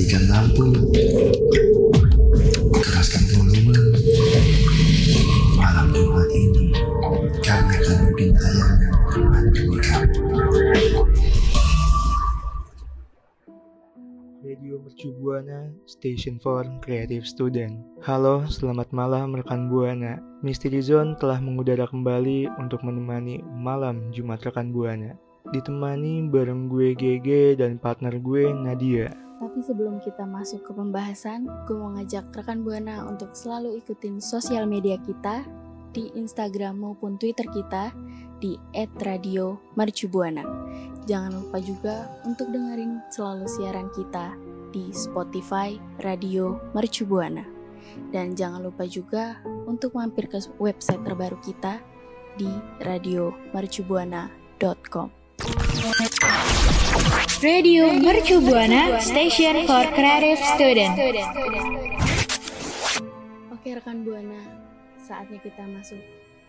matikan lampu, keraskan volume. Malam Jumat ini, kami akan bikin tayangan menghantui. Radio Mercu Buana, Station for Creative Student. Halo, selamat malam rekan Buana. Misteri Zone telah mengudara kembali untuk menemani malam Jumat rekan Buana. Ditemani bareng gue GG dan partner gue Nadia. Tapi sebelum kita masuk ke pembahasan, gue mau ngajak rekan Buana untuk selalu ikutin sosial media kita di Instagram maupun Twitter kita di @radiomercubuana. Jangan lupa juga untuk dengerin selalu siaran kita di Spotify Radio Mercubuana. Dan jangan lupa juga untuk mampir ke website terbaru kita di radiomercubuana.com. Radio Mercu Buana Station for Creative Student. Oke rekan Buana, saatnya kita masuk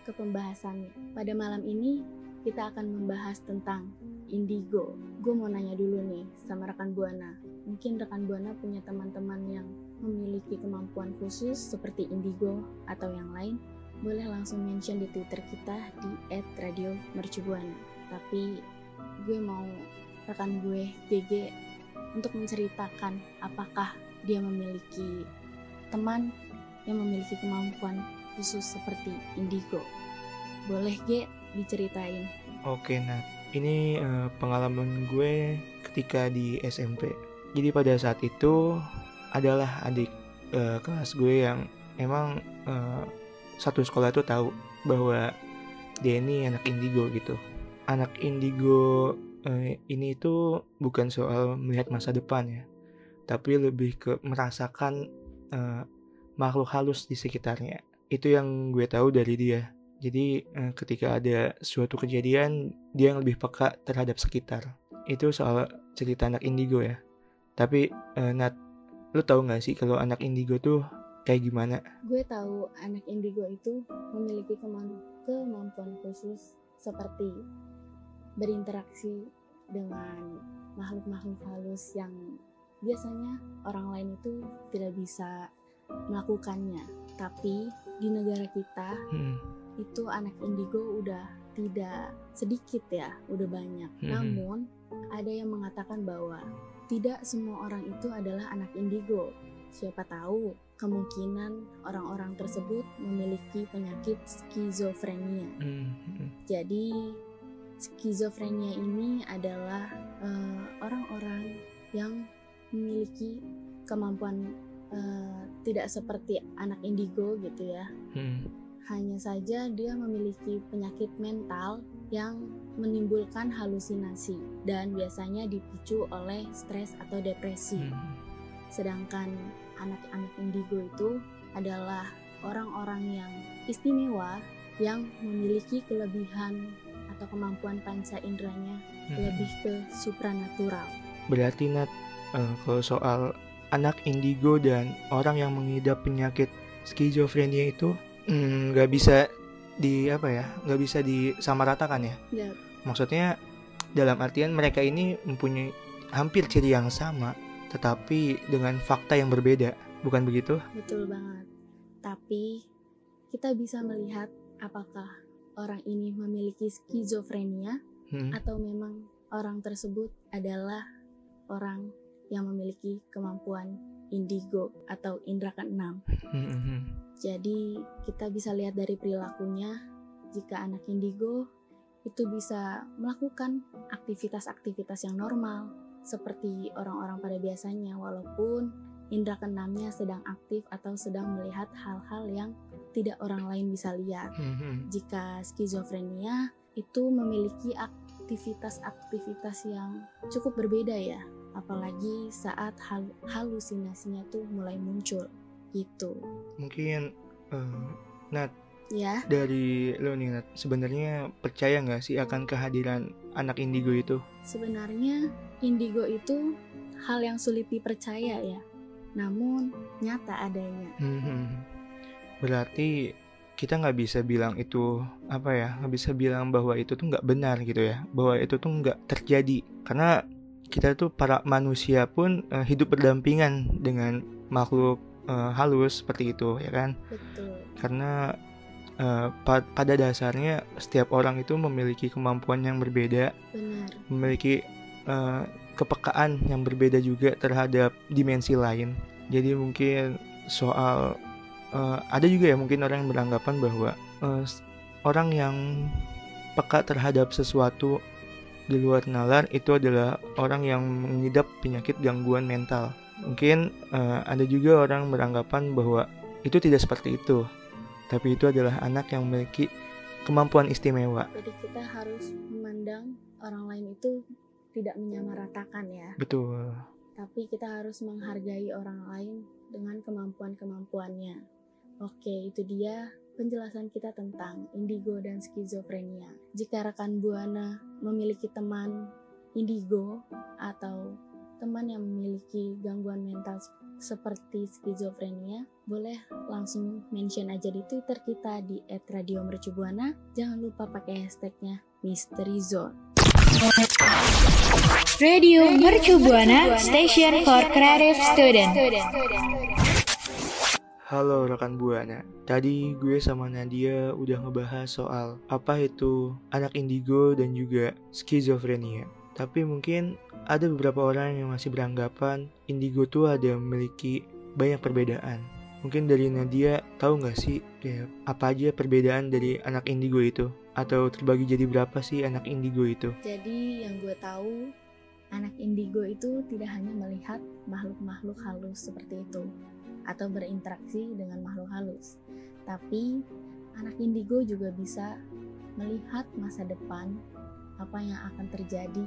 ke pembahasannya. Pada malam ini kita akan membahas tentang indigo. Gue mau nanya dulu nih sama rekan Buana. Mungkin rekan Buana punya teman-teman yang memiliki kemampuan khusus seperti indigo atau yang lain. Boleh langsung mention di Twitter kita di @radiomercubuana. Tapi gue mau rekan gue GG untuk menceritakan apakah dia memiliki teman yang memiliki kemampuan khusus seperti indigo. Boleh G diceritain? Oke, Nat. Ini eh, pengalaman gue ketika di SMP. Jadi pada saat itu adalah adik eh, kelas gue yang emang eh, satu sekolah tuh tahu bahwa dia ini anak indigo gitu. Anak indigo eh, ini itu bukan soal melihat masa depan ya, tapi lebih ke merasakan eh, makhluk halus di sekitarnya. Itu yang gue tahu dari dia. Jadi eh, ketika ada suatu kejadian, dia yang lebih peka terhadap sekitar. Itu soal cerita anak indigo ya. Tapi eh, Nat, lu tahu nggak sih kalau anak indigo tuh kayak gimana? Gue tahu anak indigo itu memiliki kemam- kemampuan khusus seperti berinteraksi dengan makhluk-makhluk halus yang biasanya orang lain itu tidak bisa melakukannya. Tapi di negara kita Hmm, itu anak indigo udah tidak sedikit ya, udah banyak. Mhm. Namun ada yang mengatakan bahwa tidak semua orang itu adalah anak indigo. Siapa tahu kemungkinan orang-orang tersebut memiliki penyakit skizofrenia. hmm, hmm. Jadi skizofrenia ini adalah eh, orang-orang yang memiliki kemampuan eh, tidak seperti anak indigo gitu ya. Hmm, Hanya saja dia memiliki penyakit mental yang menimbulkan halusinasi dan biasanya dipicu oleh stres atau depresi. hmm. Sedangkan anak-anak indigo itu adalah orang-orang yang istimewa yang memiliki kelebihan atau kemampuan panca inderanya Hmm. lebih ke supranatural. Berarti Nat, eh, kalau soal anak indigo dan orang yang mengidap penyakit skizofrenia itu mm, nggak bisa di apa ya, nggak bisa disamaratakan ya. Ya, Maksudnya dalam artian mereka ini mempunyai hampir ciri yang sama, tetapi dengan fakta yang berbeda, bukan begitu? betul banget. Tapi kita bisa melihat apakah orang ini memiliki skizofrenia Hmm, atau memang orang tersebut adalah orang yang memiliki kemampuan indigo atau indera keenam. hmm, hmm, hmm. Jadi kita bisa lihat dari perilakunya jika anak indigo itu bisa melakukan aktivitas-aktivitas yang normal seperti orang-orang pada biasanya walaupun indera keenamnya sedang aktif atau sedang melihat hal-hal yang tidak orang lain bisa lihat. Hmm, hmm. Jika skizofrenia itu memiliki aktivitas-aktivitas yang cukup berbeda ya, apalagi saat hal- halusinasinya tuh mulai muncul gitu. Mungkin eh, Nat Ya, dari lo nih Nat, sebenarnya percaya nggak sih akan kehadiran anak indigo itu? sebenarnya indigo itu hal yang sulit dipercaya ya. Namun nyata adanya. Hmm. Berarti kita nggak bisa bilang itu apa ya nggak bisa bilang bahwa itu tuh nggak benar gitu ya bahwa itu tuh nggak terjadi karena kita tuh para manusia pun uh, hidup berdampingan dengan makhluk uh, halus seperti itu ya kan Betul. karena uh, pa pada dasarnya setiap orang itu memiliki kemampuan yang berbeda Benar. memiliki uh, kepekaan yang berbeda juga terhadap dimensi lain jadi mungkin soal uh, ada juga ya mungkin orang yang beranggapan bahwa uh, orang yang peka terhadap sesuatu di luar nalar itu adalah orang yang mengidap penyakit gangguan mental. Mungkin uh, ada juga orang beranggapan bahwa itu tidak seperti itu, tapi itu adalah anak yang memiliki kemampuan istimewa. Jadi kita harus memandang orang lain itu tidak menyamaratakan ya. Betul. Tapi kita harus menghargai orang lain dengan kemampuan-kemampuannya. Oke, itu dia penjelasan kita tentang indigo dan skizofrenia. Jika rekan Buana memiliki teman indigo atau teman yang memiliki gangguan mental seperti skizofrenia, boleh langsung mention aja di Twitter kita di @radiomercubuana. Jangan lupa pakai hashtagnya Mystery Zone. Radio Mercu Buana Station for Creative Student. Halo rekan Buana, tadi gue sama Nadia udah ngebahas soal apa itu anak indigo dan juga skizofrenia. Tapi mungkin ada beberapa orang yang masih beranggapan indigo tuh ada memiliki banyak perbedaan. Mungkin dari Nadia tahu nggak sih kayak apa aja perbedaan dari anak indigo itu? Atau terbagi jadi berapa sih anak indigo itu? Jadi yang gue tahu anak indigo itu tidak hanya melihat makhluk-makhluk halus seperti itu, atau berinteraksi dengan makhluk halus. Tapi anak indigo juga bisa melihat masa depan apa yang akan terjadi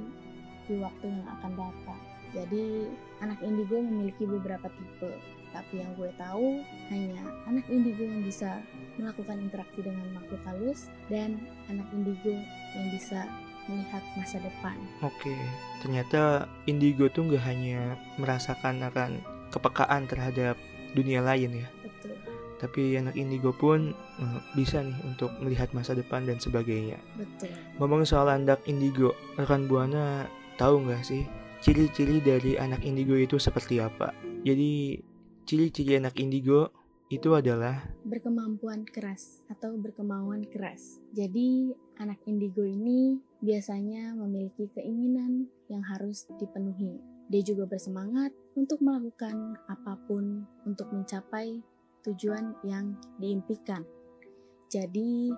di waktu yang akan datang. Jadi anak indigo memiliki beberapa tipe, tapi yang gue tahu hanya anak indigo yang bisa melakukan interaksi dengan makhluk halus dan anak indigo yang bisa melihat masa depan. Oke, ternyata indigo tuh nggak hanya merasakan akan kepekaan terhadap dunia lain ya. Betul. Tapi anak indigo pun uh, bisa nih untuk melihat masa depan dan sebagainya. Betul. Ngomong soal anak indigo, rekan Buana tahu nggak sih ciri-ciri dari anak indigo itu seperti apa? Jadi ciri-ciri anak indigo itu adalah berkemampuan keras atau berkemauan keras. Jadi anak indigo ini biasanya memiliki keinginan yang harus dipenuhi. Dia juga bersemangat untuk melakukan apa pun untuk mencapai tujuan yang diimpikan. Jadi,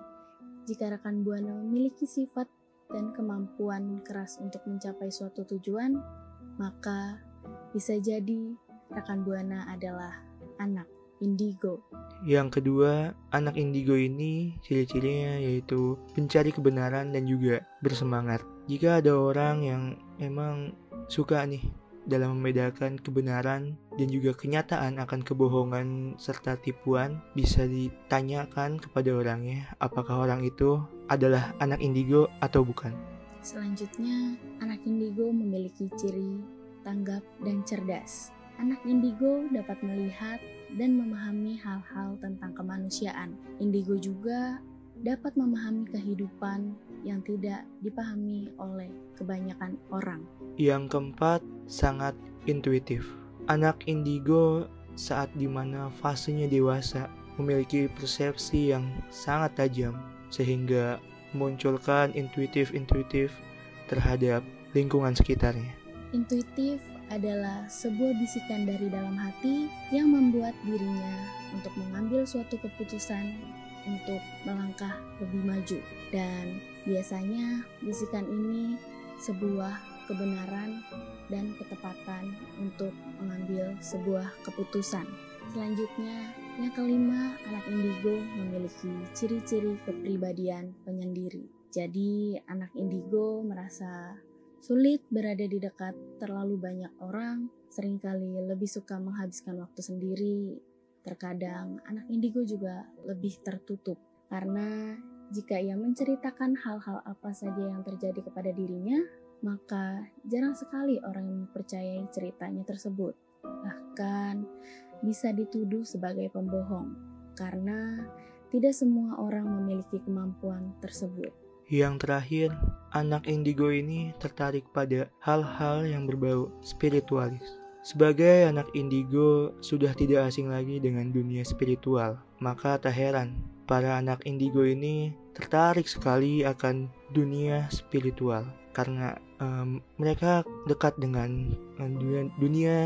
jika rekan Buana memiliki sifat dan kemampuan keras untuk mencapai suatu tujuan, maka bisa jadi rekan Buana adalah anak indigo. Yang kedua, anak indigo ini ciri-cirinya yaitu pencari kebenaran dan juga bersemangat. Jika ada orang yang emang suka nih dalam membedakan kebenaran dan juga kenyataan akan kebohongan serta tipuan bisa ditanyakan kepada orangnya apakah orang itu adalah anak indigo atau bukan. Selanjutnya, anak indigo memiliki ciri tanggap dan cerdas. Anak indigo dapat melihat dan memahami hal-hal tentang kemanusiaan. Indigo juga dapat memahami kehidupan yang tidak dipahami oleh kebanyakan orang. Yang keempat, sangat intuitif. Anak indigo saat di mana fasenya dewasa memiliki persepsi yang sangat tajam sehingga memunculkan intuitif-intuitif terhadap lingkungan sekitarnya. Intuitif adalah sebuah bisikan dari dalam hati yang membuat dirinya untuk mengambil suatu keputusan untuk melangkah lebih maju. Dan biasanya bisikan ini sebuah kebenaran dan ketepatan untuk mengambil sebuah keputusan. Selanjutnya, yang kelima, anak indigo memiliki ciri-ciri kepribadian penyendiri. Jadi, anak indigo merasa sulit berada di dekat terlalu banyak orang, sering kali lebih suka menghabiskan waktu sendiri. Terkadang, anak indigo juga lebih tertutup karena jika ia menceritakan hal-hal apa saja yang terjadi kepada dirinya, maka jarang sekali orang yang mempercayai ceritanya tersebut. Bahkan bisa dituduh sebagai pembohong karena tidak semua orang memiliki kemampuan tersebut. Yang terakhir, anak indigo ini tertarik pada hal-hal yang berbau spiritualis. Sebagai anak indigo sudah tidak asing lagi dengan dunia spiritual, maka tak heran para anak indigo ini tertarik sekali akan dunia spiritual karena um, mereka dekat dengan um, dunia, dunia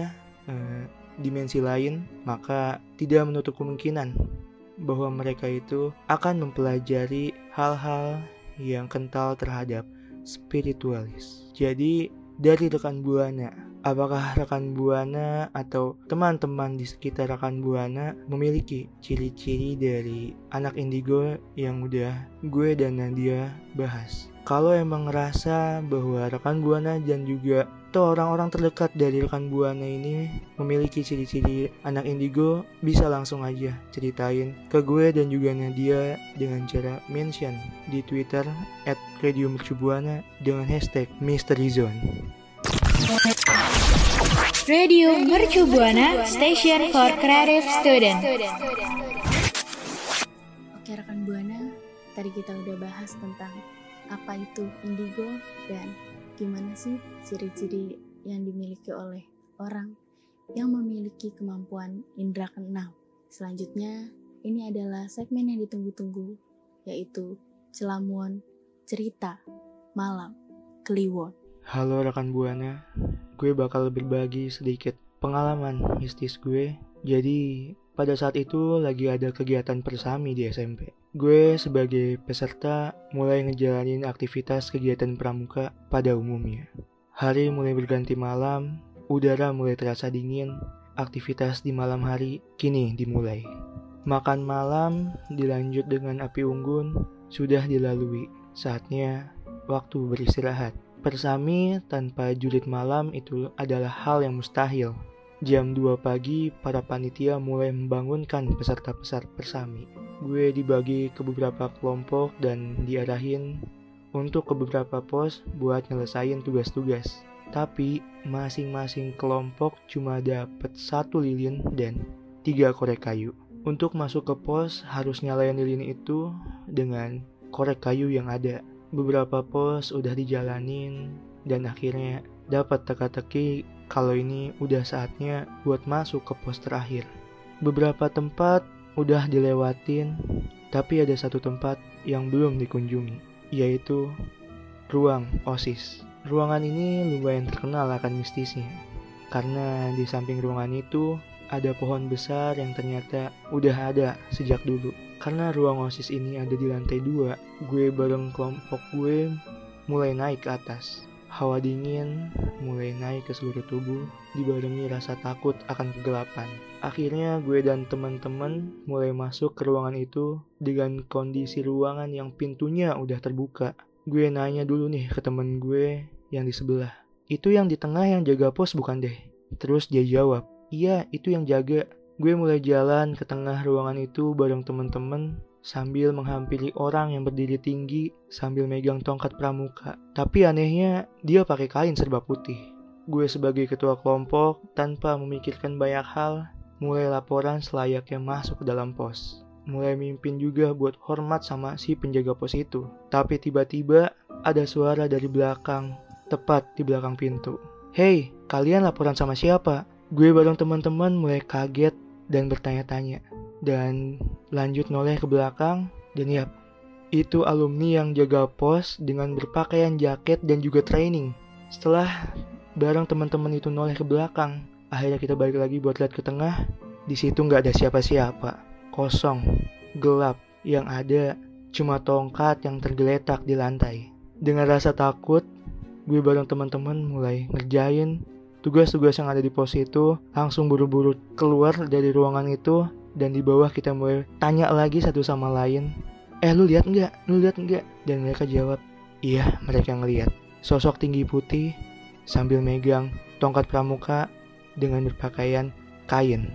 uh, dimensi lain, maka tidak menutup kemungkinan bahwa mereka itu akan mempelajari hal-hal yang kental terhadap spiritualis. Jadi dari rekan buana Apakah rekan Buana atau teman-teman di sekitar rekan Buana memiliki ciri-ciri dari anak indigo yang udah gue dan Nadia bahas? Kalau emang ngerasa bahwa rekan Buana dan juga atau orang-orang terdekat dari rekan Buana ini memiliki ciri-ciri anak indigo, bisa langsung aja ceritain ke gue dan juga Nadia dengan cara mention di Twitter at Radio Mercubuana dengan hashtag Mystery Zone. Radio Mercu Buana Station for Creative Student. Oke rekan Buana, tadi kita udah bahas tentang apa itu indigo dan gimana sih ciri-ciri yang dimiliki oleh orang yang memiliki kemampuan indera keenam. Selanjutnya, ini adalah segmen yang ditunggu-tunggu, yaitu Celamuan Cerita Malam Kliwon. Halo rekan Buana, gue bakal berbagi sedikit pengalaman mistis gue. Jadi pada saat itu lagi ada kegiatan persami di SMP. Gue sebagai peserta mulai ngejalanin aktivitas kegiatan pramuka pada umumnya. Hari mulai berganti malam, udara mulai terasa dingin, aktivitas di malam hari kini dimulai. Makan malam dilanjut dengan api unggun sudah dilalui. Saatnya waktu beristirahat. Persami tanpa jurit malam itu adalah hal yang mustahil. Jam 2 pagi, para panitia mulai membangunkan peserta-peserta persami. Gue dibagi ke beberapa kelompok dan diarahin untuk ke beberapa pos buat nyelesain tugas-tugas. Tapi masing-masing kelompok cuma dapat satu lilin dan tiga korek kayu. Untuk masuk ke pos harus nyalain lilin itu dengan korek kayu yang ada beberapa pos udah dijalanin dan akhirnya dapat teka-teki kalau ini udah saatnya buat masuk ke pos terakhir. Beberapa tempat udah dilewatin, tapi ada satu tempat yang belum dikunjungi, yaitu ruang OSIS. Ruangan ini lumayan terkenal akan mistisnya, karena di samping ruangan itu ada pohon besar yang ternyata udah ada sejak dulu. Karena ruang OSIS ini ada di lantai dua, gue bareng kelompok gue mulai naik ke atas. Hawa dingin mulai naik ke seluruh tubuh, dibarengi rasa takut akan kegelapan. Akhirnya gue dan teman-teman mulai masuk ke ruangan itu dengan kondisi ruangan yang pintunya udah terbuka. Gue nanya dulu nih ke temen gue yang di sebelah. Itu yang di tengah yang jaga pos bukan deh? Terus dia jawab, iya itu yang jaga. Gue mulai jalan ke tengah ruangan itu bareng temen-temen sambil menghampiri orang yang berdiri tinggi sambil megang tongkat pramuka. Tapi anehnya dia pakai kain serba putih. Gue sebagai ketua kelompok tanpa memikirkan banyak hal mulai laporan selayaknya masuk ke dalam pos. Mulai mimpin juga buat hormat sama si penjaga pos itu. Tapi tiba-tiba ada suara dari belakang, tepat di belakang pintu. Hei, kalian laporan sama siapa? Gue bareng teman-teman mulai kaget dan bertanya-tanya. Dan lanjut noleh ke belakang dan ya itu alumni yang jaga pos dengan berpakaian jaket dan juga training. Setelah bareng teman-teman itu noleh ke belakang, akhirnya kita balik lagi buat lihat ke tengah. Di situ nggak ada siapa-siapa, kosong, gelap. Yang ada cuma tongkat yang tergeletak di lantai. Dengan rasa takut, gue bareng teman-teman mulai ngerjain tugas-tugas yang ada di pos itu langsung buru-buru keluar dari ruangan itu dan di bawah kita mulai tanya lagi satu sama lain. Eh lu lihat nggak? Lu lihat nggak? Dan mereka jawab iya mereka ngeliat sosok tinggi putih sambil megang tongkat pramuka dengan berpakaian kain.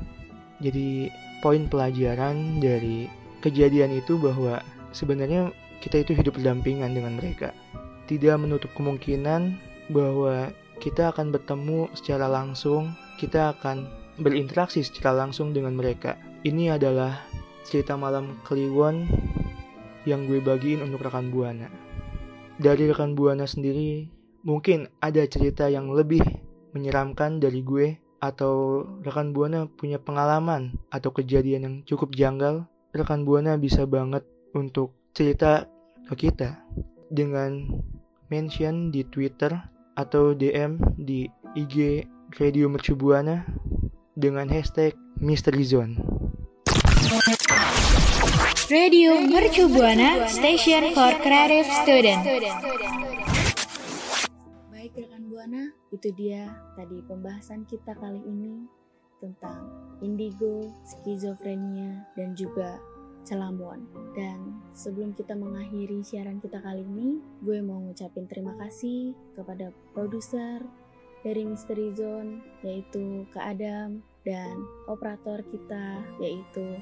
Jadi poin pelajaran dari kejadian itu bahwa sebenarnya kita itu hidup berdampingan dengan mereka. Tidak menutup kemungkinan bahwa kita akan bertemu secara langsung, kita akan berinteraksi secara langsung dengan mereka. Ini adalah cerita malam Kliwon yang gue bagiin untuk rekan Buana. dari rekan Buana sendiri mungkin ada cerita yang lebih menyeramkan dari gue atau rekan Buana punya pengalaman atau kejadian yang cukup janggal, rekan Buana bisa banget untuk cerita ke kita dengan mention di Twitter atau DM di IG Radio Mercu Buana dengan hashtag Mystery Zone. Radio Mercu Buana Station for Creative Student. Baik rekan Buana, itu dia tadi pembahasan kita kali ini tentang indigo, skizofrenia, dan juga Celamon. Dan sebelum kita mengakhiri siaran kita kali ini, gue mau ngucapin terima kasih kepada produser dari Misteri Zone, yaitu Kak Adam, dan operator kita, yaitu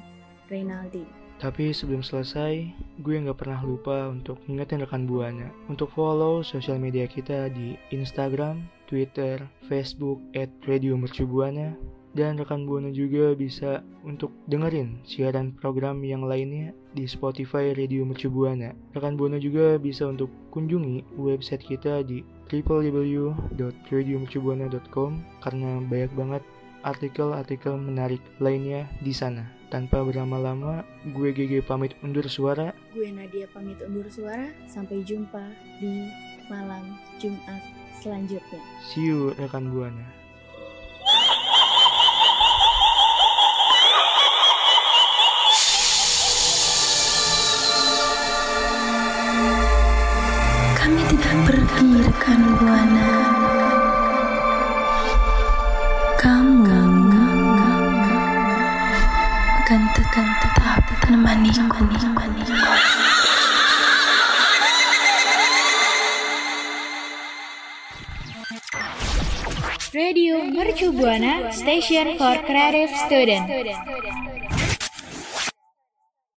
Reynaldi. Tapi sebelum selesai, gue nggak pernah lupa untuk ngingetin rekan Buana untuk follow sosial media kita di Instagram, Twitter, Facebook at Radio Mercubuana dan rekan Buana juga bisa untuk dengerin siaran program yang lainnya di Spotify Radio Mercubuana. Rekan Buana juga bisa untuk kunjungi website kita di www.radiomercubuana.com karena banyak banget artikel-artikel menarik lainnya di sana. Tanpa berlama-lama, gue GG pamit undur suara. Gue Nadia pamit undur suara. Sampai jumpa di malam Jumat selanjutnya. See you rekan Buana. Buana Station for Creative Student.